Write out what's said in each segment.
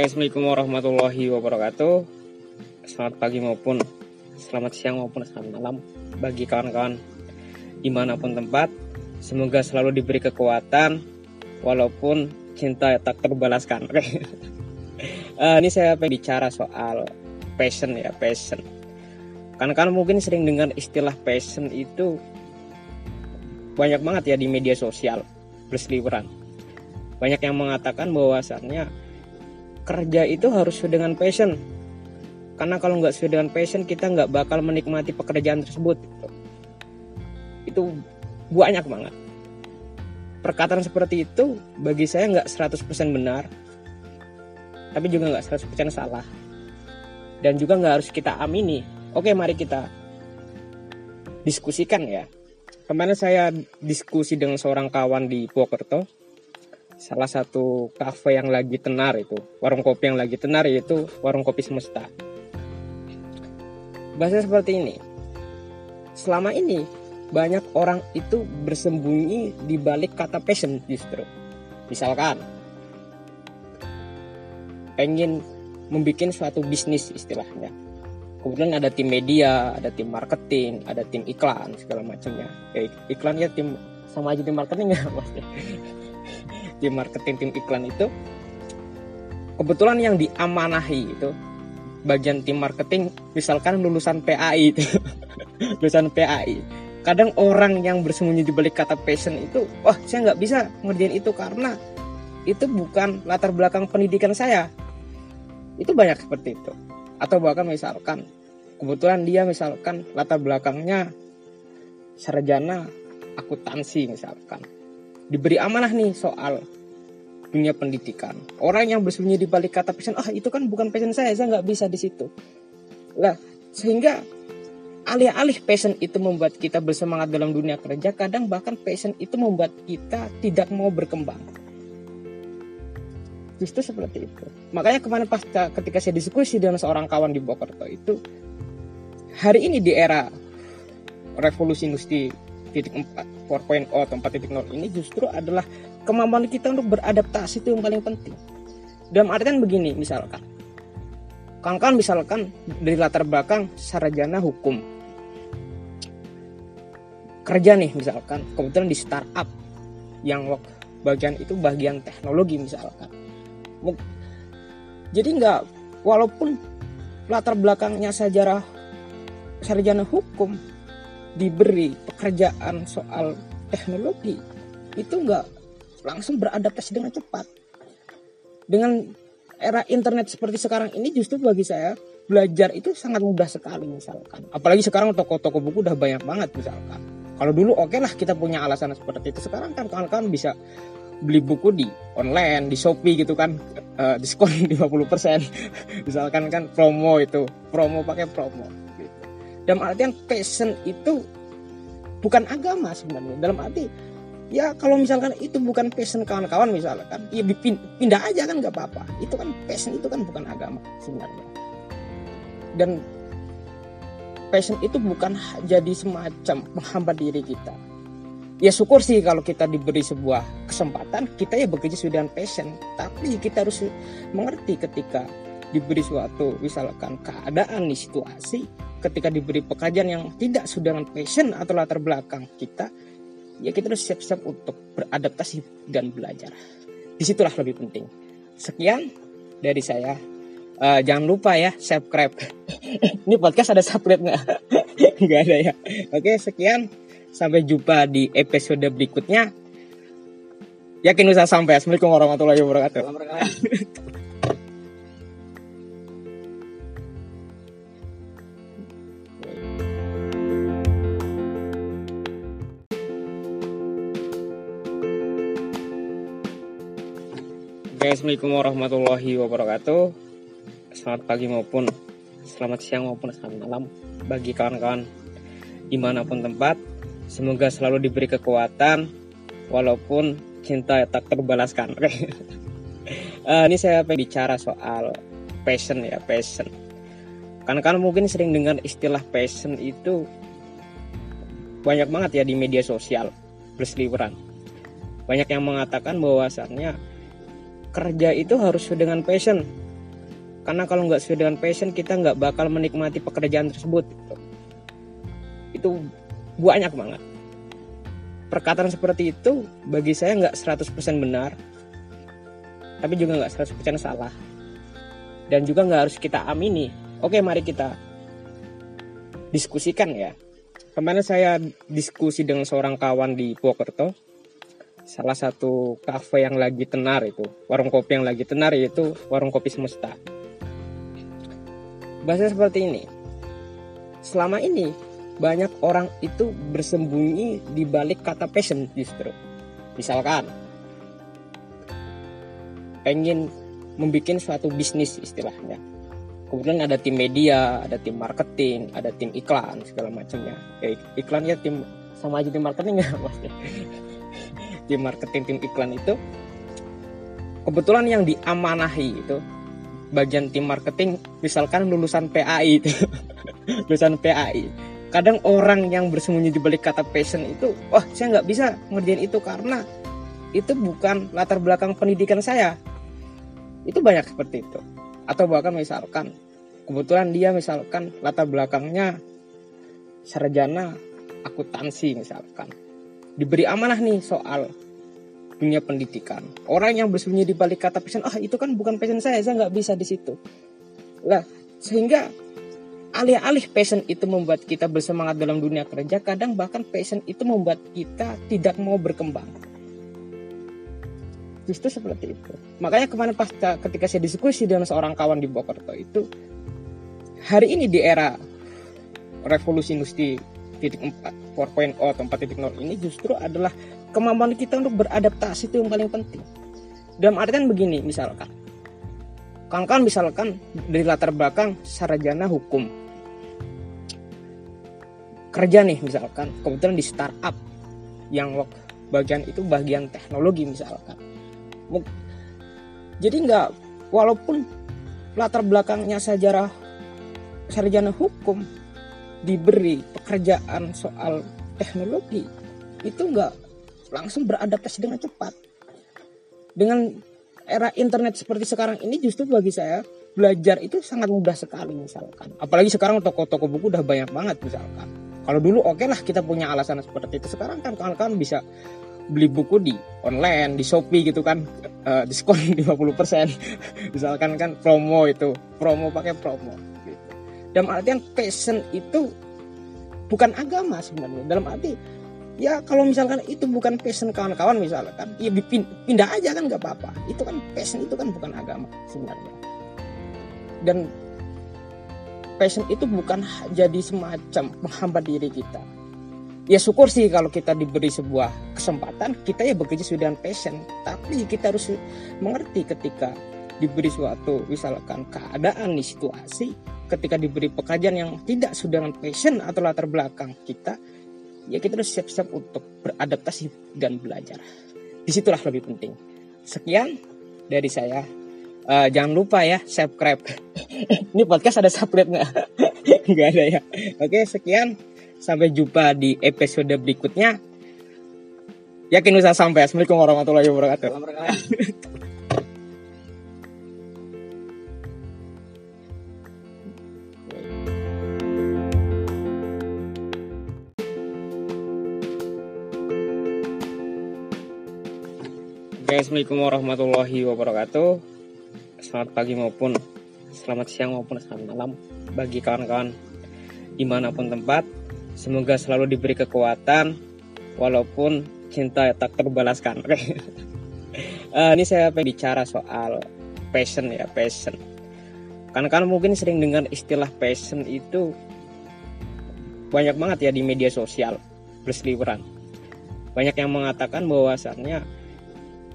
Oke, Assalamualaikum warahmatullahi wabarakatuh. Selamat pagi maupun selamat siang maupun selamat malam bagi kawan-kawan di mana pun tempat. Semoga selalu diberi kekuatan walaupun cinta tak terbalaskan. Oke. uh, ini saya pengen bicara soal passion ya, passion. Karena kan mungkin sering dengar istilah passion itu banyak banget ya di media sosial berseliweran. Banyak yang mengatakan bahwasannya kerja itu harus sesuai dengan passion. Karena kalau nggak sesuai dengan passion kita nggak bakal menikmati pekerjaan tersebut itu banyak banget. Perkataan seperti itu bagi saya nggak 100% benar tapi juga nggak 100% salah. Dan juga nggak harus kita amini. Oke mari kita diskusikan ya. Kemarin saya diskusi dengan seorang kawan di Purwokerto salah satu kafe yang lagi tenar itu warung kopi yang lagi tenar yaitu warung kopi semesta. Bahasa seperti ini. Selama ini banyak orang itu bersembunyi di balik kata passion justru. Misalkan pengen membuat suatu bisnis istilahnya. Kemudian ada tim media ada tim marketing ada tim iklan segala macamnya. Eh, iklannya tim sama aja tim marketing ya pasti tim marketing tim iklan itu kebetulan yang diamanahi itu bagian tim marketing misalkan lulusan PAI itu. Lulusan PAI kadang orang yang bersembunyi di balik kata passion itu wah saya nggak bisa ngerjain itu karena itu bukan latar belakang pendidikan saya. Itu banyak seperti itu. Atau bahkan misalkan kebetulan dia misalkan latar belakangnya sarjana akuntansi misalkan diberi amanah nih soal dunia pendidikan. Orang yang bersembunyi di balik kata passion, ah itu kan bukan passion saya, saya nggak bisa di situ. Lah, sehingga alih-alih passion itu membuat kita bersemangat dalam dunia kerja, kadang bahkan passion itu membuat kita tidak mau berkembang. Justru seperti itu. Makanya kemarin pas ketika saya diskusi dengan seorang kawan di Bokerto itu, hari ini di era revolusi industri titik 4 4.0 atau 4.0 ini justru adalah kemampuan kita untuk beradaptasi itu yang paling penting. Dalam artian begini misalkan. Kawan-kawan misalkan dari latar belakang sarjana hukum. Kerja nih misalkan. Kebetulan di startup yang bagian itu bagian teknologi misalkan. Jadi nggak walaupun latar belakangnya sejarah sarjana hukum diberi pekerjaan soal teknologi itu nggak langsung beradaptasi dengan cepat. Dengan era internet seperti sekarang ini justru bagi saya belajar itu sangat mudah sekali misalkan. Apalagi sekarang toko-toko buku udah banyak banget misalkan. Kalau dulu oke okay lah kita punya alasan seperti itu. Sekarang kan kawan-kawan bisa beli buku di online di Shopee gitu kan. Uh, diskon 50% misalkan kan promo itu promo pakai promo dalam artian passion itu bukan agama sebenarnya. Dalam arti ya kalau misalkan itu bukan passion kawan-kawan misalkan ya pindah aja kan nggak apa-apa. Itu kan passion itu kan bukan agama sebenarnya. Dan passion itu bukan jadi semacam menghambat diri kita. Ya syukur sih kalau kita diberi sebuah kesempatan kita ya bekerja sesuai dengan passion. Tapi kita harus mengerti ketika diberi suatu misalkan keadaan di situasi ketika diberi pekerjaan yang tidak sudah dengan passion atau latar belakang kita, ya kita harus siap-siap untuk beradaptasi dan belajar. Di situlah lebih penting. Sekian dari saya. Uh, jangan lupa ya subscribe. Ini podcast ada subscribe nggak? nggak ada ya. Oke sekian. Sampai jumpa di episode berikutnya. Yakin usah sampai. Assalamualaikum warahmatullahi wabarakatuh. Oke, Assalamualaikum warahmatullahi wabarakatuh. Selamat pagi maupun selamat siang maupun selamat malam bagi kawan-kawan di mana pun tempat. Semoga selalu diberi kekuatan walaupun cinta tak terbalaskan. Oke. uh, ini saya pengen bicara soal passion ya, passion. Karena kan mungkin sering dengar istilah passion itu banyak banget ya di media sosial berseliweran. Banyak yang mengatakan bahwasannya kerja itu harus dengan passion. Karena kalau nggak sesuai dengan passion kita nggak bakal menikmati pekerjaan tersebut gitu. itu banyak banget. Perkataan seperti itu bagi saya nggak 100% benar tapi juga nggak 100% salah. Dan juga nggak harus kita amini. Oke mari kita diskusikan ya. Kemarin saya diskusi dengan seorang kawan di Purwokerto salah satu kafe yang lagi tenar itu warung kopi yang lagi tenar yaitu warung kopi semesta bahasa seperti ini. Selama ini banyak orang itu bersembunyi di balik kata passion justru. Misalkan pengen membuat suatu bisnis istilahnya. Kemudian ada tim media ada tim marketing ada tim iklan segala macamnya. Ya, iklan ya tim sama aja tim marketing ya maksudnya tim marketing tim iklan itu kebetulan yang diamanahi itu bagian tim marketing misalkan lulusan PAI itu. Lulusan PAI kadang orang yang bersembunyi di balik kata passion itu wah saya nggak bisa ngerjain itu karena itu bukan latar belakang pendidikan saya. Itu banyak seperti itu. Atau bahkan misalkan kebetulan dia misalkan latar belakangnya sarjana akuntansi misalkan diberi amanah nih soal dunia pendidikan. Orang yang bersembunyi di balik kata passion ah itu kan bukan passion saya saya nggak bisa di situ. Lah sehingga alih-alih passion itu membuat kita bersemangat dalam dunia kerja kadang bahkan passion itu membuat kita tidak mau berkembang. Justru seperti itu. Makanya kemarin pas ketika saya diskusi dengan seorang kawan di Bokerto itu hari ini di era revolusi industri titik 4 4.0 atau 4.0 ini justru adalah kemampuan kita untuk beradaptasi itu yang paling penting. Dalam artian begini misalkan. Kawan-kawan misalkan dari latar belakang sarjana hukum. Kerja nih misalkan. Kebetulan di startup yang bagian itu bagian teknologi misalkan. Jadi nggak walaupun latar belakangnya sejarah sarjana hukum diberi pekerjaan soal teknologi itu nggak langsung beradaptasi dengan cepat. Dengan era internet seperti sekarang ini justru bagi saya belajar itu sangat mudah sekali misalkan. Apalagi sekarang toko-toko buku udah banyak banget misalkan. Kalau dulu oke okay lah kita punya alasan seperti itu. Sekarang kan kawan-kawan bisa beli buku di online di Shopee gitu kan. Uh, diskon 50% misalkan kan promo itu promo pakai promo. Dalam artian passion itu bukan agama sebenarnya. Dalam arti ya kalau misalkan itu bukan passion kawan-kawan misalkan ya pindah aja kan nggak apa-apa. Itu kan passion itu kan bukan agama sebenarnya. Dan passion itu bukan jadi semacam menghambat diri kita. Ya syukur sih kalau kita diberi sebuah kesempatan kita ya bekerja sesuai dengan passion. Tapi kita harus mengerti ketika diberi suatu misalkan keadaan di situasi ketika diberi pekerjaan yang tidak sesuai dengan passion atau latar belakang kita ya kita harus siap-siap untuk beradaptasi dan belajar. Di situlah lebih penting. Sekian dari saya. Uh, jangan lupa ya subscribe. Ini podcast ada subscribe nggak? Nggak ada ya. Oke sekian. Sampai jumpa di episode berikutnya. Yakin bisa sampai. Assalamualaikum warahmatullahi wabarakatuh. Assalamualaikum warahmatullahi wabarakatuh. Selamat pagi maupun selamat siang maupun selamat malam bagi kawan-kawan di mana pun tempat Semoga selalu diberi kekuatan walaupun cinta tak terbalaskan. Oke. Uh, ini saya pengen bicara soal passion ya, passion. Karena kan mungkin sering dengar istilah passion itu banyak banget ya di media sosial berseliweran. Banyak yang mengatakan bahwasannya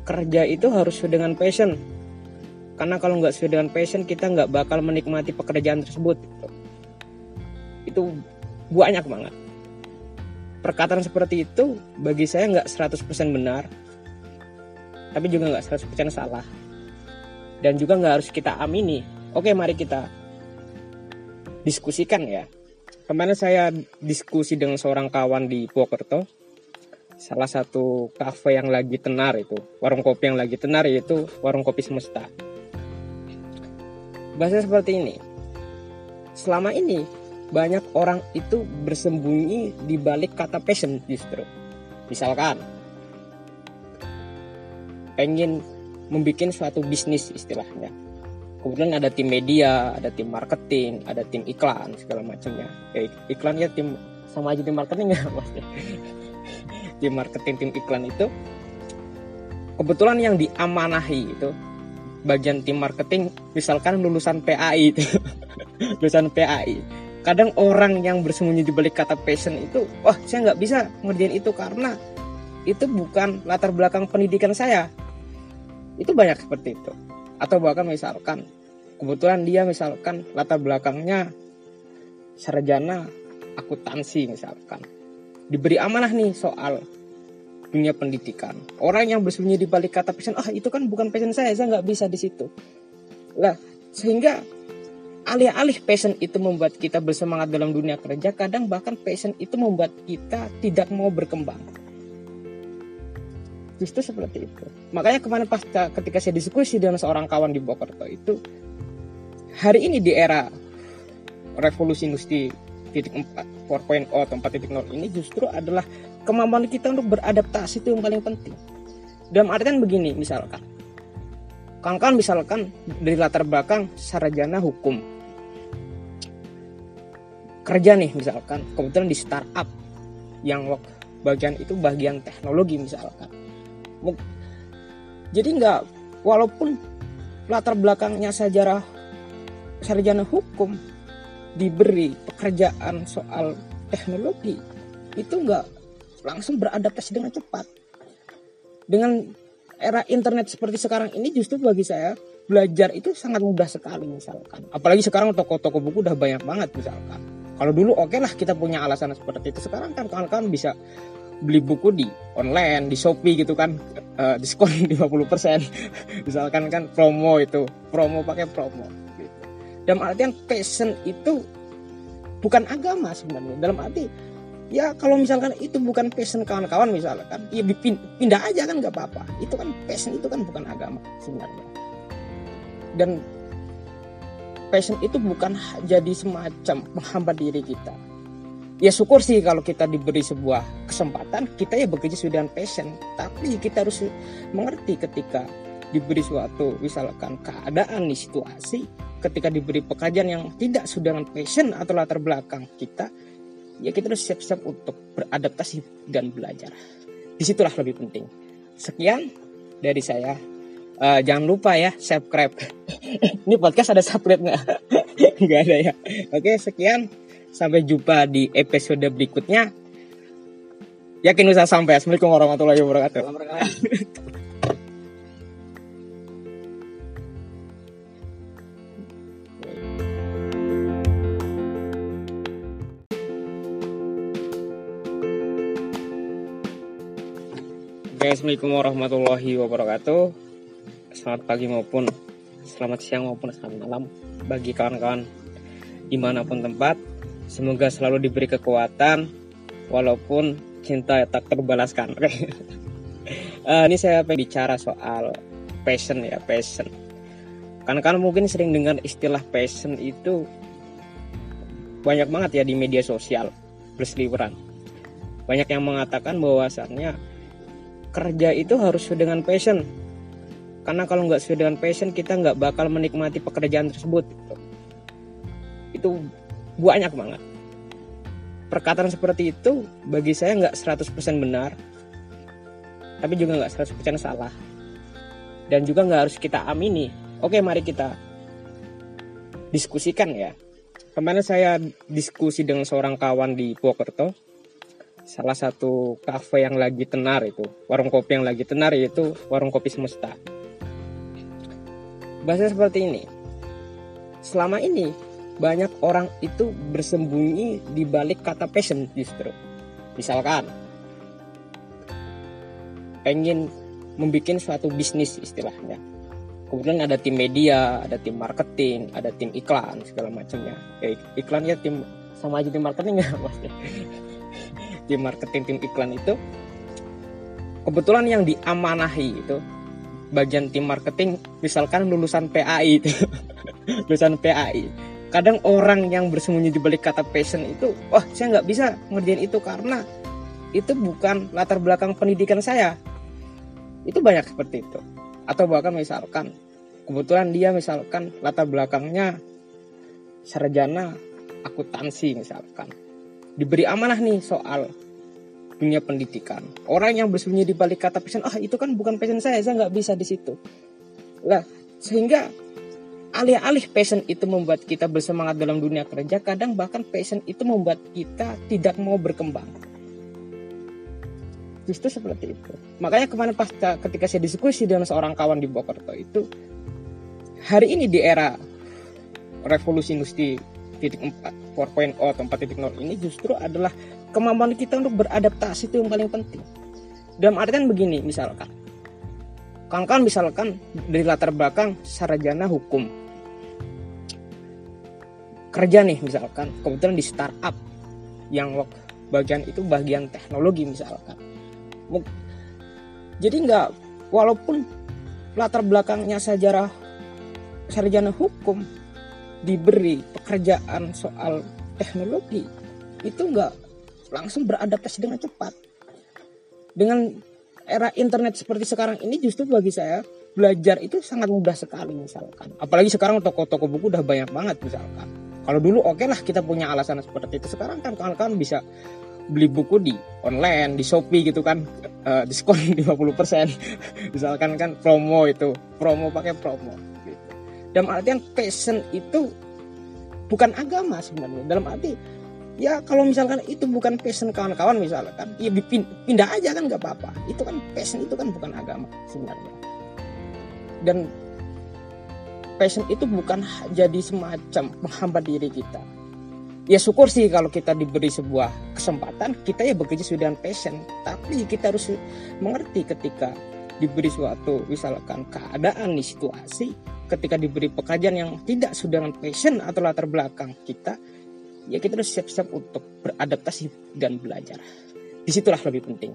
kerja itu harus sesuai dengan passion. Karena kalau nggak sesuai dengan passion kita nggak bakal menikmati pekerjaan tersebut. Itu banyak banget. Perkataan seperti itu bagi saya nggak 100% benar tapi juga nggak 100% salah. Dan juga nggak harus kita amini. Oke mari kita diskusikan ya. Kemarin saya diskusi dengan seorang kawan di Purwokerto salah satu kafe yang lagi tenar itu warung kopi yang lagi tenar yaitu warung kopi semesta. Bahasa seperti ini. Selama ini banyak orang itu bersembunyi di balik kata passion justru. Misalkan pengen membuat suatu bisnis istilahnya. Kemudian ada tim media ada tim marketing ada tim iklan segala macamnya. Ya, iklan ya tim sama aja tim marketing ya maksudnya tim marketing tim iklan itu kebetulan yang diamanahi itu bagian tim marketing misalkan lulusan PAI itu. Lulusan PAI kadang orang yang bersembunyi di balik kata passion itu wah saya nggak bisa ngerjain itu karena itu bukan latar belakang pendidikan saya. Itu banyak seperti itu. Atau bahkan misalkan kebetulan dia misalkan latar belakangnya sarjana akuntansi misalkan diberi amanah nih soal dunia pendidikan. Orang yang bersembunyi di balik kata passion, ah itu kan bukan passion saya, saya nggak bisa di situ. Lah, sehingga alih-alih passion itu membuat kita bersemangat dalam dunia kerja, kadang bahkan passion itu membuat kita tidak mau berkembang. Justru seperti itu. Makanya kemarin pas ketika saya diskusi dengan seorang kawan di Bokerto itu, hari ini di era revolusi industri titik 4.0 atau 4.0 ini justru adalah kemampuan kita untuk beradaptasi itu yang paling penting. Dalam artian begini misalkan. Kawan-kawan misalkan dari latar belakang sarjana hukum. Kerja nih misalkan. Kebetulan di startup yang bagian itu bagian teknologi misalkan. Jadi nggak walaupun latar belakangnya sejarah sarjana hukum diberi pekerjaan soal teknologi itu nggak langsung beradaptasi dengan cepat. Dengan era internet seperti sekarang ini justru bagi saya belajar itu sangat mudah sekali misalkan. Apalagi sekarang toko-toko buku udah banyak banget misalkan. Kalau dulu oke okay lah kita punya alasan seperti itu. Sekarang kan kawan-kawan bisa beli buku di online, di Shopee gitu kan uh, diskon 50% misalkan kan promo itu promo pakai promo. Dalam artian passion itu bukan agama sebenarnya. Dalam arti ya kalau misalkan itu bukan passion kawan-kawan misalkan ya pindah aja kan nggak apa-apa. Itu kan passion itu kan bukan agama sebenarnya. Dan passion itu bukan jadi semacam menghambat diri kita. Ya syukur sih kalau kita diberi sebuah kesempatan kita ya bekerja sesuai dengan passion. Tapi kita harus mengerti ketika diberi suatu misalkan keadaan di situasi ketika diberi pekerjaan yang tidak sesuai dengan passion atau latar belakang kita ya kita harus siap-siap untuk beradaptasi dan belajar. Di situlah lebih penting. Sekian dari saya. Uh, jangan lupa ya subscribe. Ini podcast ada subscribe nggak? nggak ada ya. Oke sekian. Sampai jumpa di episode berikutnya. Yakin bisa sampai. Assalamualaikum warahmatullahi wabarakatuh. Oke, Assalamualaikum warahmatullahi wabarakatuh. Selamat pagi maupun selamat siang maupun selamat malam bagi kawan-kawan di mana pun tempat. Semoga selalu diberi kekuatan walaupun cinta tak terbalaskan. Oke. uh, ini saya pengen bicara soal passion ya, passion. Karena kan mungkin sering dengar istilah passion itu banyak banget ya di media sosial berseliweran. Banyak yang mengatakan bahwasannya kerja itu harus sesuai dengan passion. Karena kalau nggak sesuai dengan passion kita nggak bakal menikmati pekerjaan tersebut itu banyak banget. Perkataan seperti itu bagi saya nggak 100% benar tapi juga nggak 100% salah. Dan juga nggak harus kita amini. Oke mari kita diskusikan ya. Kemarin saya diskusi dengan seorang kawan di Purwokerto salah satu kafe yang lagi tenar itu warung kopi yang lagi tenar yaitu warung kopi semesta. Bahasa seperti ini selama ini banyak orang itu bersembunyi di balik kata passion justru. Misalkan pengen membuat suatu bisnis istilahnya. Kemudian ada tim media ada tim marketing ada tim iklan segala macamnya. Ya, iklan ya tim sama aja tim marketing ya maksudnya tim marketing tim iklan itu kebetulan yang diamanahi itu bagian tim marketing misalkan lulusan PAI itu. Lulusan PAI kadang orang yang bersembunyi di balik kata passion itu wah saya nggak bisa ngerjain itu karena itu bukan latar belakang pendidikan saya. Itu banyak seperti itu. Atau bahkan misalkan kebetulan dia misalkan latar belakangnya sarjana akuntansi misalkan diberi amanah nih soal dunia pendidikan. Orang yang bersembunyi di balik kata passion ah itu kan bukan passion saya saya nggak bisa di situ. Lah sehingga alih-alih passion itu membuat kita bersemangat dalam dunia kerja kadang bahkan passion itu membuat kita tidak mau berkembang. Justru seperti itu. Makanya kemarin pas ketika saya diskusi dengan seorang kawan di Bokerto itu hari ini di era revolusi industri titik 4 4.0 atau 4.0 ini justru adalah kemampuan kita untuk beradaptasi itu yang paling penting. Dalam artian begini misalkan. Kawan-kawan misalkan dari latar belakang sarjana hukum. Kerja nih misalkan kebetulan di startup yang bagian itu bagian teknologi misalkan. Jadi nggak walaupun latar belakangnya sejarah sarjana hukum diberi pekerjaan soal teknologi itu nggak langsung beradaptasi dengan cepat. Dengan era internet seperti sekarang ini justru bagi saya belajar itu sangat mudah sekali misalkan. Apalagi sekarang toko-toko buku udah banyak banget misalkan. Kalau dulu oke okay lah kita punya alasan seperti itu. Sekarang kan kawan-kawan bisa beli buku di online di Shopee gitu kan. Uh, diskon 50% misalkan kan promo itu promo pakai promo. Dalam artian passion itu bukan agama sebenarnya. Dalam arti ya kalau misalkan itu bukan passion kawan-kawan misalkan ya pindah aja kan nggak apa-apa. Itu kan passion itu kan bukan agama sebenarnya. Dan passion itu bukan jadi semacam menghambat diri kita. Ya syukur sih kalau kita diberi sebuah kesempatan kita ya bekerja sesuai dengan passion. Tapi kita harus mengerti ketika diberi suatu misalkan keadaan di situasi ketika diberi pekerjaan yang tidak sesuai dengan passion atau latar belakang kita ya kita harus siap-siap untuk beradaptasi dan belajar. Di situlah lebih penting.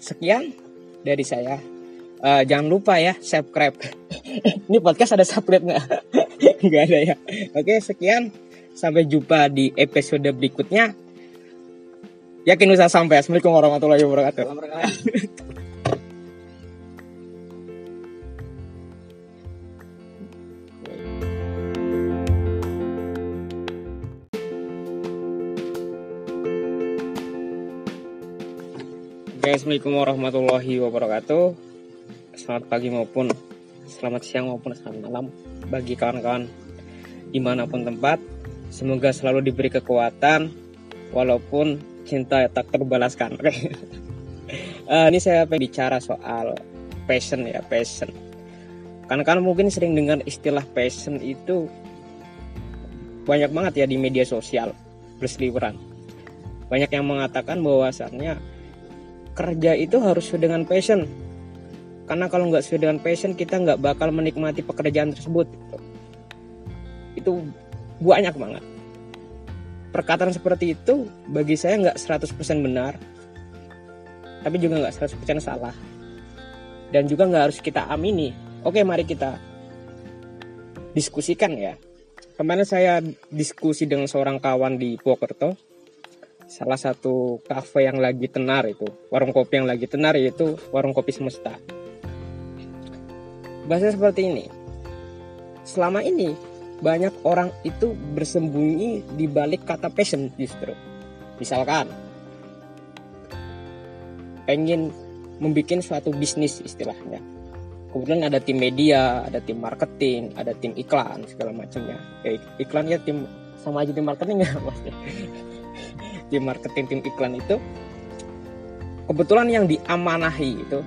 Sekian dari saya. Uh, jangan lupa ya subscribe. Ini podcast ada subscribe nggak nggak ada ya. Oke sekian. Sampai jumpa di episode berikutnya. Yakin usah sampai. Assalamualaikum warahmatullahi wabarakatuh. Oke, Assalamualaikum warahmatullahi wabarakatuh. Selamat pagi maupun selamat siang maupun selamat malam bagi kawan-kawan di mana pun tempat Semoga selalu diberi kekuatan walaupun cinta tak terbalaskan. Uh, ini saya pengen bicara soal passion ya, passion. Karena kan mungkin sering dengar istilah passion itu banyak banget ya di media sosial berseliweran. Banyak yang mengatakan bahwasannya kerja itu harus sesuai dengan passion. Karena kalau nggak sesuai dengan passion kita nggak bakal menikmati pekerjaan tersebut. Itu banyak banget. Perkataan seperti itu bagi saya nggak 100% benar tapi juga nggak 100% salah. Dan juga nggak harus kita amini. Oke mari kita diskusikan ya. Kemarin saya diskusi dengan seorang kawan di Purwokerto salah satu kafe yang lagi tenar itu warung kopi yang lagi tenar yaitu warung kopi semesta bahasa seperti ini selama ini banyak orang itu bersembunyi di balik kata passion justru. Misalkan pengen membuat suatu bisnis istilahnya. Kemudian ada tim media, ada tim marketing, ada tim iklan segala macamnya. Eh, iklannya tim sama aja tim marketing ya. Tim marketing, tim iklan itu kebetulan yang diamanahi itu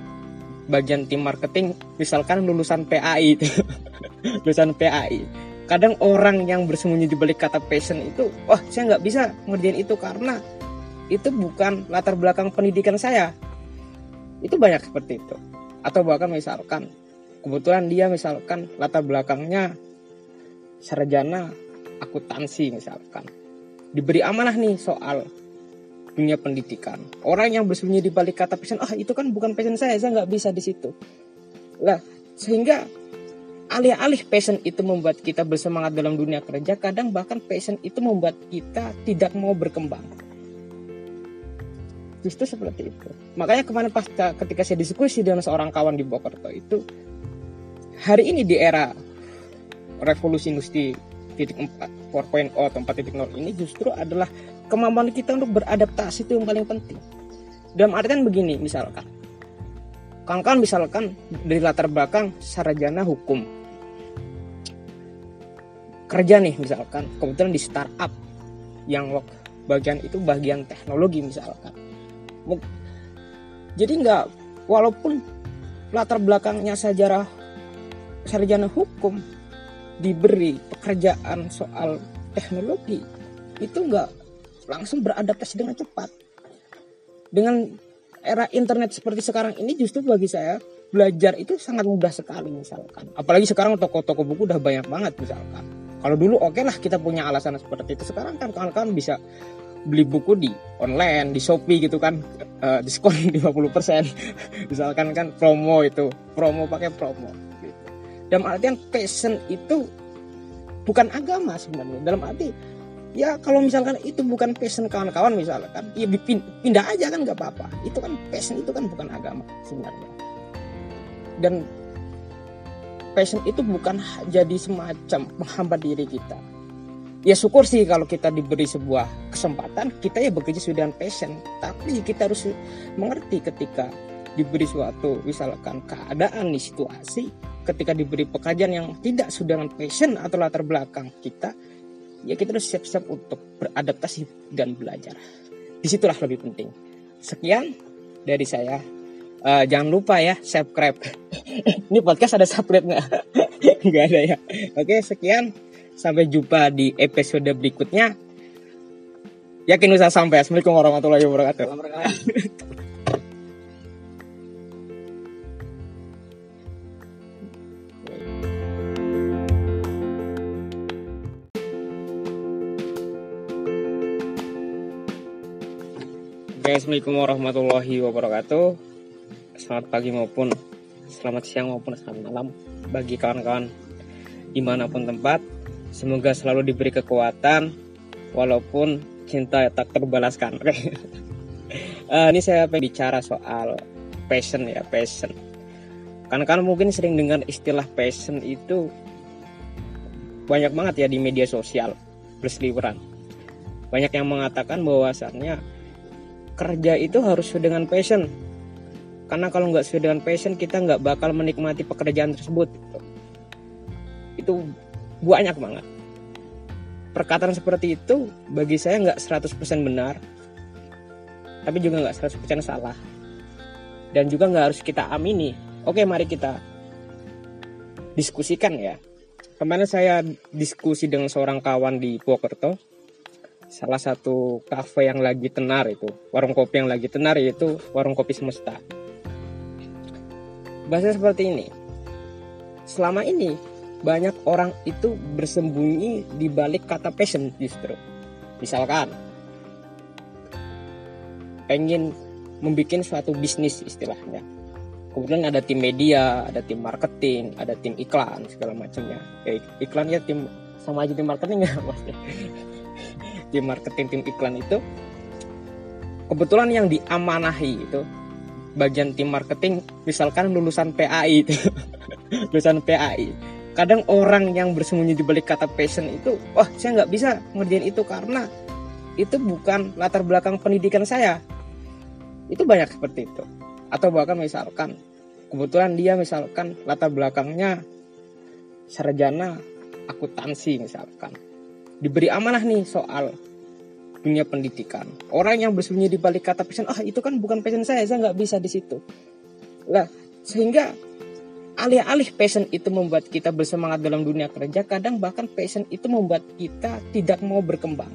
bagian tim marketing misalkan lulusan PAI itu. Lulusan PAI kadang orang yang bersembunyi di balik kata passion itu wah saya nggak bisa ngerjain itu karena itu bukan latar belakang pendidikan saya. Itu banyak seperti itu. Atau bahkan misalkan kebetulan dia misalkan latar belakangnya sarjana akuntansi misalkan diberi amanah nih soal dunia pendidikan orang yang bersembunyi di balik kata passion ah itu kan bukan passion saya saya nggak bisa di situ lah sehingga alih-alih passion itu membuat kita bersemangat dalam dunia kerja, kadang bahkan passion itu membuat kita tidak mau berkembang. Justru seperti itu. Makanya kemarin pas ketika saya diskusi dengan seorang kawan di Bokerto itu, hari ini di era revolusi industri titik 4, 4.0 atau 4.0 ini justru adalah kemampuan kita untuk beradaptasi itu yang paling penting. Dalam artian begini misalkan, kawan-kawan misalkan dari latar belakang sarjana hukum, kerja nih misalkan. Kebetulan di startup yang bagian itu bagian teknologi misalkan. Jadi nggak walaupun latar belakangnya sejarah sarjana hukum diberi pekerjaan soal teknologi itu nggak langsung beradaptasi dengan cepat dengan era internet seperti sekarang ini justru bagi saya belajar itu sangat mudah sekali misalkan apalagi sekarang toko-toko buku udah banyak banget misalkan kalau dulu oke okay lah kita punya alasan seperti itu. Sekarang kan kawan-kawan bisa beli buku di online, di Shopee gitu kan, uh, diskon 50%. Misalkan kan promo itu, promo pakai promo. Dalam artian passion itu bukan agama sebenarnya. Dalam arti ya kalau misalkan itu bukan passion kawan-kawan misalkan, ya pindah aja kan nggak apa-apa. Itu kan passion itu kan bukan agama sebenarnya. Dan passion itu bukan jadi semacam menghambat diri kita ya syukur sih kalau kita diberi sebuah kesempatan kita ya bekerja sesuai dengan passion tapi kita harus mengerti ketika diberi suatu misalkan keadaan di situasi ketika diberi pekerjaan yang tidak sesuai dengan passion atau latar belakang kita ya kita harus siap-siap untuk beradaptasi dan belajar. Di situlah lebih penting. Sekian dari saya. Uh, jangan lupa ya subscribe. Ini podcast ada subscribe nggak? Nggak ada ya. Oke sekian. Sampai jumpa di episode berikutnya. Yakin usah sampai. Assalamualaikum warahmatullahi wabarakatuh Oke, Assalamualaikum warahmatullahi wabarakatuh selamat pagi maupun selamat siang maupun selamat malam bagi kawan-kawan di mana pun tempat. Semoga selalu diberi kekuatan walaupun cinta tak terbalaskan. uh, ini saya pengen bicara soal passion ya passion. Karena kan mungkin sering dengar istilah passion itu banyak banget ya di media sosial berseliweran. Banyak yang mengatakan bahwasannya kerja itu harus dengan passion. Karena kalau nggak sesuai dengan passion kita nggak bakal menikmati pekerjaan tersebut gitu. itu banyak banget. Perkataan seperti itu bagi saya nggak 100% benar tapi juga nggak 100% salah. Dan juga nggak harus kita amini. Oke mari kita diskusikan ya. Kemarin saya diskusi dengan seorang kawan di Purwokerto salah satu kafe yang lagi tenar itu warung kopi yang lagi tenar yaitu warung kopi semesta Bahasa seperti ini. Selama ini banyak orang itu bersembunyi di balik kata passion justru. Misalkan pengen membuat suatu bisnis istilahnya. Kemudian ada tim media, ada tim marketing, ada tim iklan segala macamnya. Ya, iklan ya tim sama aja tim marketing ya. tim marketing, tim iklan itu kebetulan yang diamanahi itu bagian tim marketing misalkan lulusan PAI itu. Lulusan PAI kadang orang yang bersembunyi di balik kata passion itu wah saya nggak bisa ngerjain itu karena itu bukan latar belakang pendidikan saya. Itu banyak seperti itu. Atau bahkan misalkan kebetulan dia misalkan latar belakangnya sarjana akuntansi misalkan diberi amanah nih soal dunia pendidikan. Orang yang bersembunyi di balik kata passion, ah itu kan bukan passion saya, saya nggak bisa di situ. Lah, sehingga alih-alih passion itu membuat kita bersemangat dalam dunia kerja, kadang bahkan passion itu membuat kita tidak mau berkembang.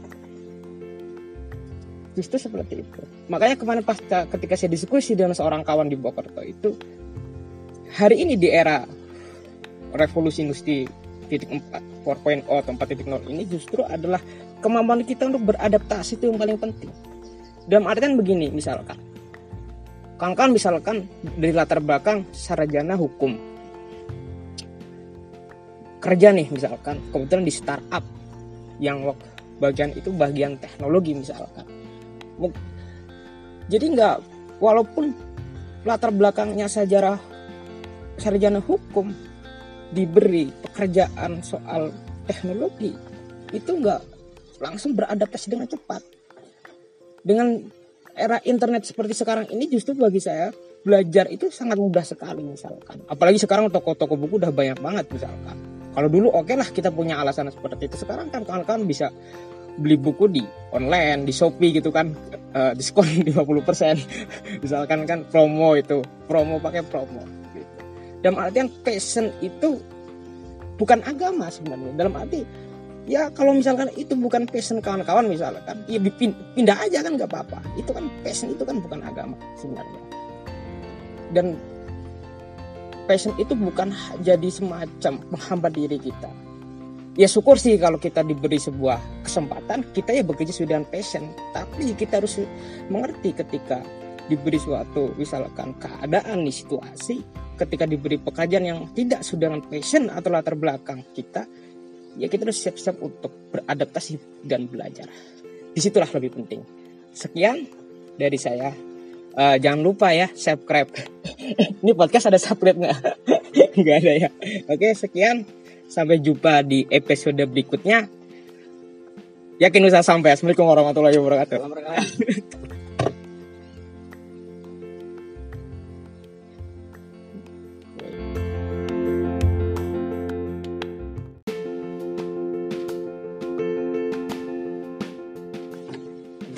Justru seperti itu. Makanya kemarin pas ketika saya diskusi dengan seorang kawan di Bokerto itu, hari ini di era revolusi industri titik 4, 4.0 atau 4.0 ini justru adalah kemampuan kita untuk beradaptasi itu yang paling penting. Dalam artian begini misalkan, kawan-kawan misalkan dari latar belakang sarjana hukum, kerja nih misalkan. Kebetulan di startup yang bagian itu bagian teknologi misalkan. Jadi nggak walaupun latar belakangnya sejarah sarjana hukum diberi pekerjaan soal teknologi itu nggak langsung beradaptasi dengan cepat dengan era internet seperti sekarang ini justru bagi saya belajar itu sangat mudah sekali misalkan apalagi sekarang toko-toko buku udah banyak banget misalkan kalau dulu oke okay lah kita punya alasan seperti itu. Sekarang kan kawan-kawan bisa beli buku di online, di Shopee gitu kan, uh, diskon 50%. Misalkan kan promo itu, promo pakai promo. Dalam artian passion itu bukan agama sebenarnya. Dalam arti ya kalau misalkan itu bukan passion kawan-kawan misalkan, ya pindah aja kan nggak apa-apa. Itu kan passion itu kan bukan agama sebenarnya. Dan passion itu bukan jadi semacam menghambat diri kita. Ya syukur sih kalau kita diberi sebuah kesempatan, kita ya bekerja sesuai dengan passion. Tapi kita harus mengerti ketika diberi suatu misalkan keadaan di situasi, ketika diberi pekerjaan yang tidak sesuai dengan passion atau latar belakang kita, ya kita harus siap-siap untuk beradaptasi dan belajar. Di situlah lebih penting. Sekian dari saya. Uh, jangan lupa ya subscribe. Ini podcast ada subscribe nggak? nggak ada ya. Oke sekian. Sampai jumpa di episode berikutnya. Yakin bisa sampai. Assalamualaikum warahmatullahi wabarakatuh.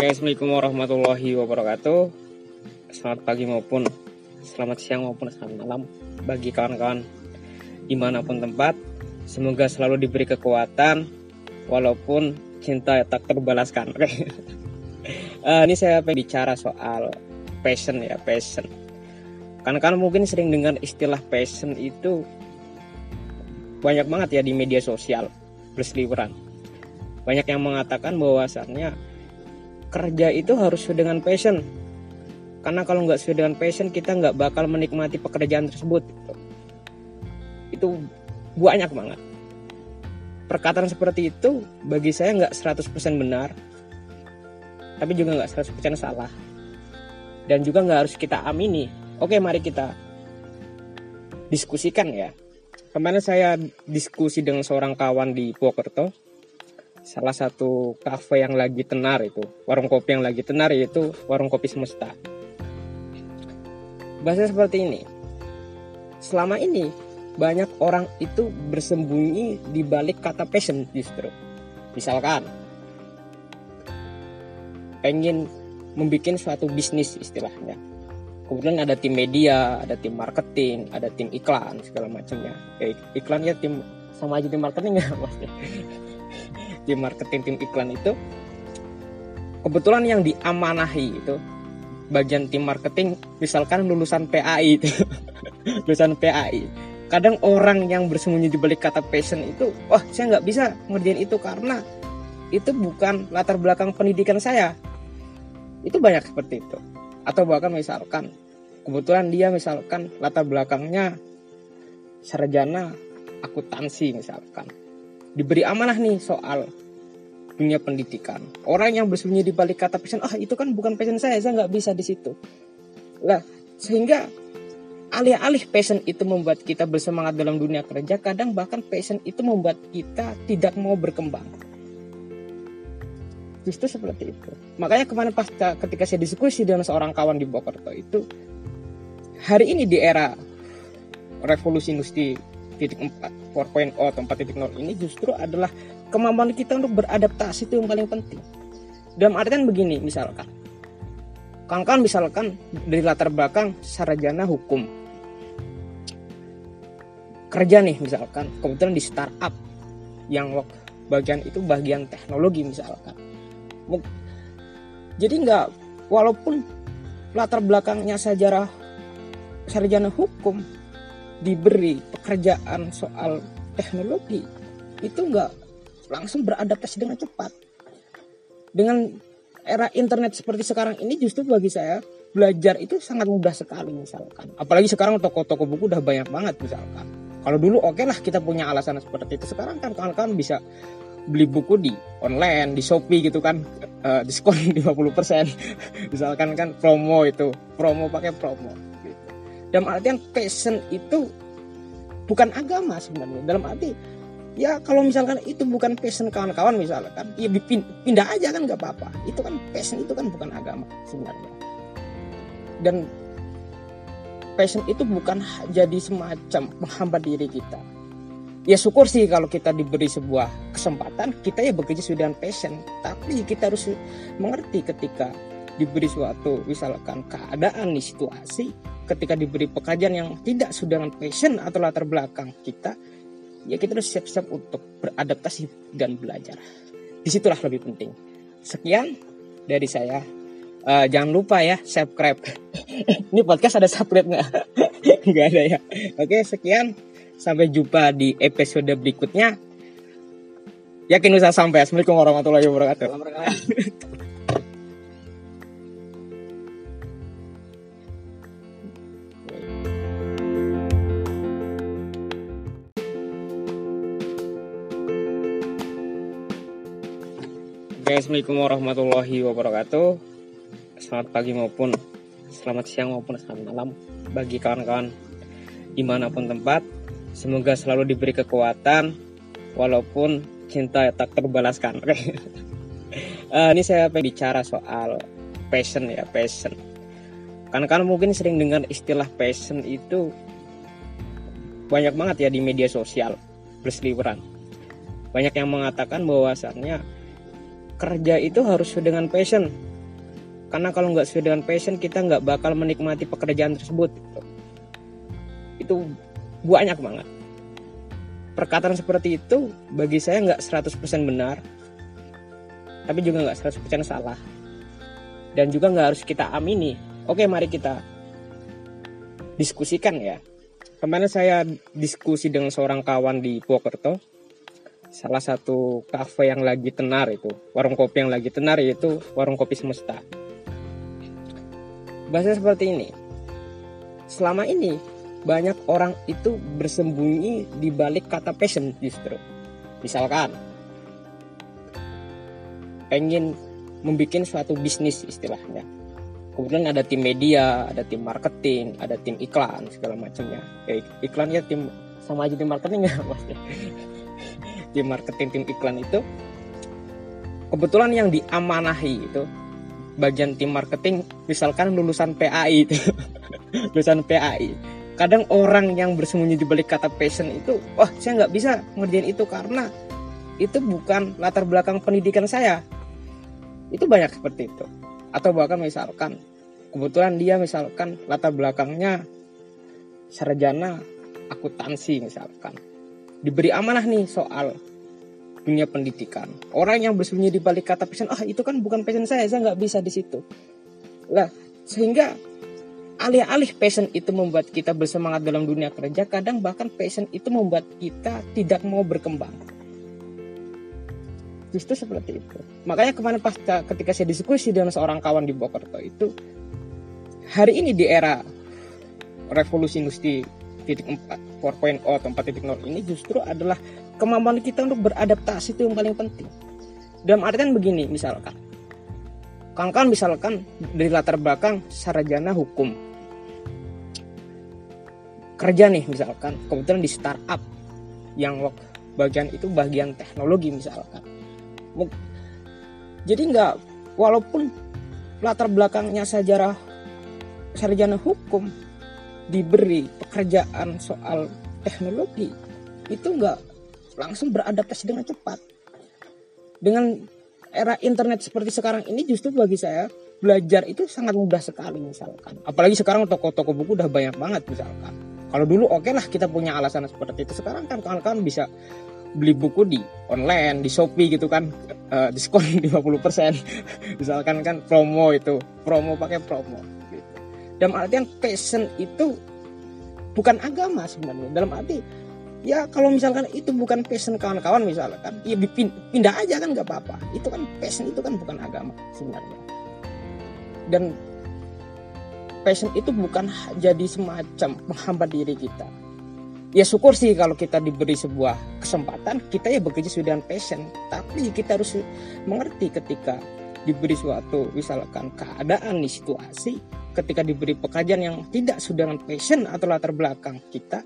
Assalamualaikum warahmatullahi wabarakatuh selamat pagi maupun selamat siang maupun selamat malam bagi kawan-kawan di mana pun tempat. Semoga selalu diberi kekuatan walaupun cinta tak terbalaskan. uh, ini saya pengen bicara soal passion ya passion. Karena kan mungkin sering dengar istilah passion itu banyak banget ya di media sosial berseliweran. Banyak yang mengatakan bahwasannya kerja itu harus dengan passion. Karena kalau nggak sesuai dengan passion kita nggak bakal menikmati pekerjaan tersebut itu banyak banget. Perkataan seperti itu bagi saya nggak 100% benar tapi juga nggak 100% salah. Dan juga nggak harus kita amini. Oke mari kita diskusikan ya. Kemarin saya diskusi dengan seorang kawan di Purwokerto salah satu kafe yang lagi tenar itu warung kopi yang lagi tenar yaitu warung kopi semesta bahasa seperti ini. Selama ini banyak orang itu bersembunyi di balik kata passion justru. Misalkan pengen membuat suatu bisnis istilahnya. Kemudian ada tim media, ada tim marketing, ada tim iklan segala macamnya. Ya, iklan ya tim sama aja tim marketing ya maksudnya. Tim marketing, tim iklan itu kebetulan yang diamanahi itu bagian tim marketing misalkan lulusan PAI itu. Lulusan PAI kadang orang yang bersembunyi di balik kata passion itu wah saya nggak bisa ngerjain itu karena itu bukan latar belakang pendidikan saya. Itu banyak seperti itu. Atau bahkan misalkan kebetulan dia misalkan latar belakangnya sarjana akuntansi misalkan. Diberi amanah nih soal dunia pendidikan. Orang yang bersembunyi di balik kata passion, ah oh, itu kan bukan passion saya, saya nggak bisa di situ. Lah, sehingga alih-alih passion itu membuat kita bersemangat dalam dunia kerja, kadang bahkan passion itu membuat kita tidak mau berkembang. Justru seperti itu. Makanya kemarin pas ketika saya diskusi dengan seorang kawan di Bokerto itu, hari ini di era revolusi industri titik 4 4.0 atau 4.0 ini justru adalah kemampuan kita untuk beradaptasi itu yang paling penting. Dalam artian begini misalkan. Kawan-kawan misalkan dari latar belakang sarjana hukum. Kerja nih misalkan. Kebetulan di startup yang bagian itu bagian teknologi misalkan. Jadi nggak walaupun latar belakangnya sejarah sarjana hukum diberi pekerjaan soal teknologi itu nggak langsung beradaptasi dengan cepat. Dengan era internet seperti sekarang ini justru bagi saya belajar itu sangat mudah sekali misalkan. Apalagi sekarang toko-toko buku udah banyak banget misalkan. kalau dulu oke okay lah kita punya alasan seperti itu sekarang kan kawan-kawan bisa beli buku di online di Shopee gitu kan uh, diskon 50% misalkan kan promo itu promo pakai promo gitu. dalam artian passion itu bukan agama sebenarnya dalam arti ya kalau misalkan itu bukan passion kawan-kawan misalkan ya pindah aja kan nggak apa-apa. Itu kan passion itu kan bukan agama sebenarnya. Dan passion itu bukan jadi semacam menghambat diri kita. Ya syukur sih kalau kita diberi sebuah kesempatan kita ya bekerja sesuai dengan passion. Tapi kita harus mengerti ketika diberi suatu misalkan keadaan di situasi ketika diberi pekerjaan yang tidak sesuai dengan passion atau latar belakang kita ya kita harus siap-siap untuk beradaptasi dan belajar. Di situlah lebih penting. Sekian dari saya. Uh, jangan lupa ya subscribe. Ini podcast ada subscribe nggak? Nggak ada ya. Oke sekian. Sampai jumpa di episode berikutnya. Yakin bisa sampai. Assalamualaikum warahmatullahi wabarakatuh. Oke, Assalamualaikum warahmatullahi wabarakatuh. Selamat pagi maupun selamat siang maupun selamat malam bagi kawan-kawan di mana pun tempat Semoga selalu diberi kekuatan walaupun cinta tak terbalaskan. Oke. Uh, ini saya pengen bicara soal passion ya, passion. Karena kan mungkin sering dengar istilah passion itu banyak banget ya di media sosial berseliweran. Banyak yang mengatakan bahwasannya kerja itu harus sesuai dengan passion. Karena kalau nggak sesuai dengan passion kita nggak bakal menikmati pekerjaan tersebut. Itu banyak banget. Perkataan seperti itu bagi saya nggak 100% benar tapi juga nggak 100% salah. Dan juga nggak harus kita amini. Oke mari kita diskusikan ya. Kemarin saya diskusi dengan seorang kawan di Purwokerto salah satu kafe yang lagi tenar itu warung kopi yang lagi tenar yaitu warung kopi semesta bahasa seperti ini selama ini banyak orang itu bersembunyi di balik kata passion justru. Misalkan pengen membuat suatu bisnis istilahnya. Kemudian ada tim media, ada tim marketing, ada tim iklan segala macamnya. Ya, iklan ya tim sama aja tim marketing ya maksudnya. Tim marketing, tim iklan itu kebetulan yang diamanahi itu bagian tim marketing misalkan lulusan PAI itu. Lulusan PAI kadang orang yang bersembunyi di balik kata passion itu wah saya nggak bisa ngerjain itu karena itu bukan latar belakang pendidikan saya. Itu banyak seperti itu. Atau bahkan misalkan kebetulan dia misalkan latar belakangnya sarjana akuntansi misalkan diberi amanah nih soal dunia pendidikan orang yang bersembunyi di balik kata passion ah itu kan bukan passion saya saya nggak bisa di situ lah sehingga alih-alih passion itu membuat kita bersemangat dalam dunia kerja, kadang bahkan passion itu membuat kita tidak mau berkembang. Justru seperti itu. Makanya kemarin pas ketika saya diskusi dengan seorang kawan di Bokerto itu, hari ini di era revolusi industri titik 4.0 atau 4.0 ini justru adalah kemampuan kita untuk beradaptasi itu yang paling penting. Dalam artian begini misalkan, kawan-kawan misalkan dari latar belakang sarjana hukum. Kerja nih misalkan. Kebetulan di startup yang bagian itu bagian teknologi misalkan. Jadi nggak walaupun latar belakangnya sejarah sarjana hukum diberi pekerjaan soal teknologi itu nggak langsung beradaptasi dengan cepat. Dengan era internet seperti sekarang ini justru bagi saya belajar itu sangat mudah sekali misalkan. Apalagi sekarang toko-toko buku udah banyak banget misalkan. Kalau dulu oke okay lah kita punya alasan seperti itu. Sekarang kan kawan-kawan bisa beli buku di online di Shopee gitu kan. Uh, diskon 50% misalkan kan promo itu promo pakai promo dalam artian passion itu bukan agama sebenarnya. Dalam arti ya kalau misalkan itu bukan passion kawan-kawan misalkan ya pindah aja kan nggak apa-apa. Itu kan passion itu kan bukan agama sebenarnya. Dan passion itu bukan jadi semacam menghambat diri kita. Ya syukur sih kalau kita diberi sebuah kesempatan kita ya bekerja sesuai dengan passion tapi kita harus mengerti ketika diberi suatu misalkan keadaan nih situasi ketika diberi pekerjaan yang tidak sesuai dengan passion atau latar belakang kita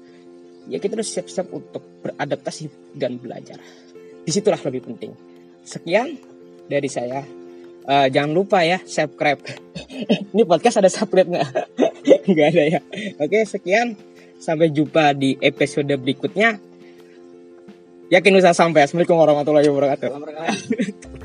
ya kita harus siap-siap untuk beradaptasi dan belajar. Di situlah lebih penting. Sekian dari saya. Uh, jangan lupa ya subscribe. Ini podcast ada subscribe nggak nggak ada ya. Oke sekian. Sampai jumpa di episode berikutnya. Yakin usah sampai. Assalamualaikum warahmatullahi wabarakatuh